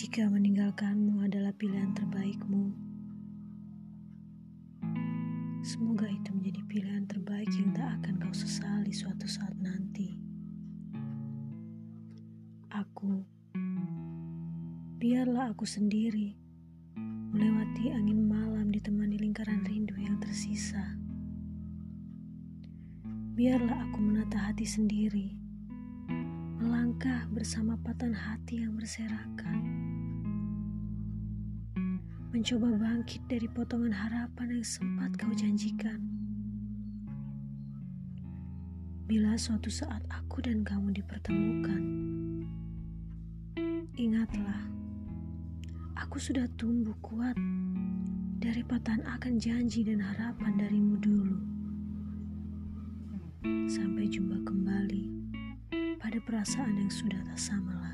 Jika meninggalkanmu adalah pilihan terbaikmu, semoga itu menjadi pilihan terbaik yang tak akan kau sesali suatu saat nanti. Aku, biarlah aku sendiri melewati angin malam ditemani lingkaran rindu yang tersisa. Biarlah aku menata hati sendiri, melangkah bersama patan hati yang berserakan mencoba bangkit dari potongan harapan yang sempat kau janjikan. Bila suatu saat aku dan kamu dipertemukan, ingatlah, aku sudah tumbuh kuat dari patahan akan janji dan harapan darimu dulu. Sampai jumpa kembali pada perasaan yang sudah tak sama lagi.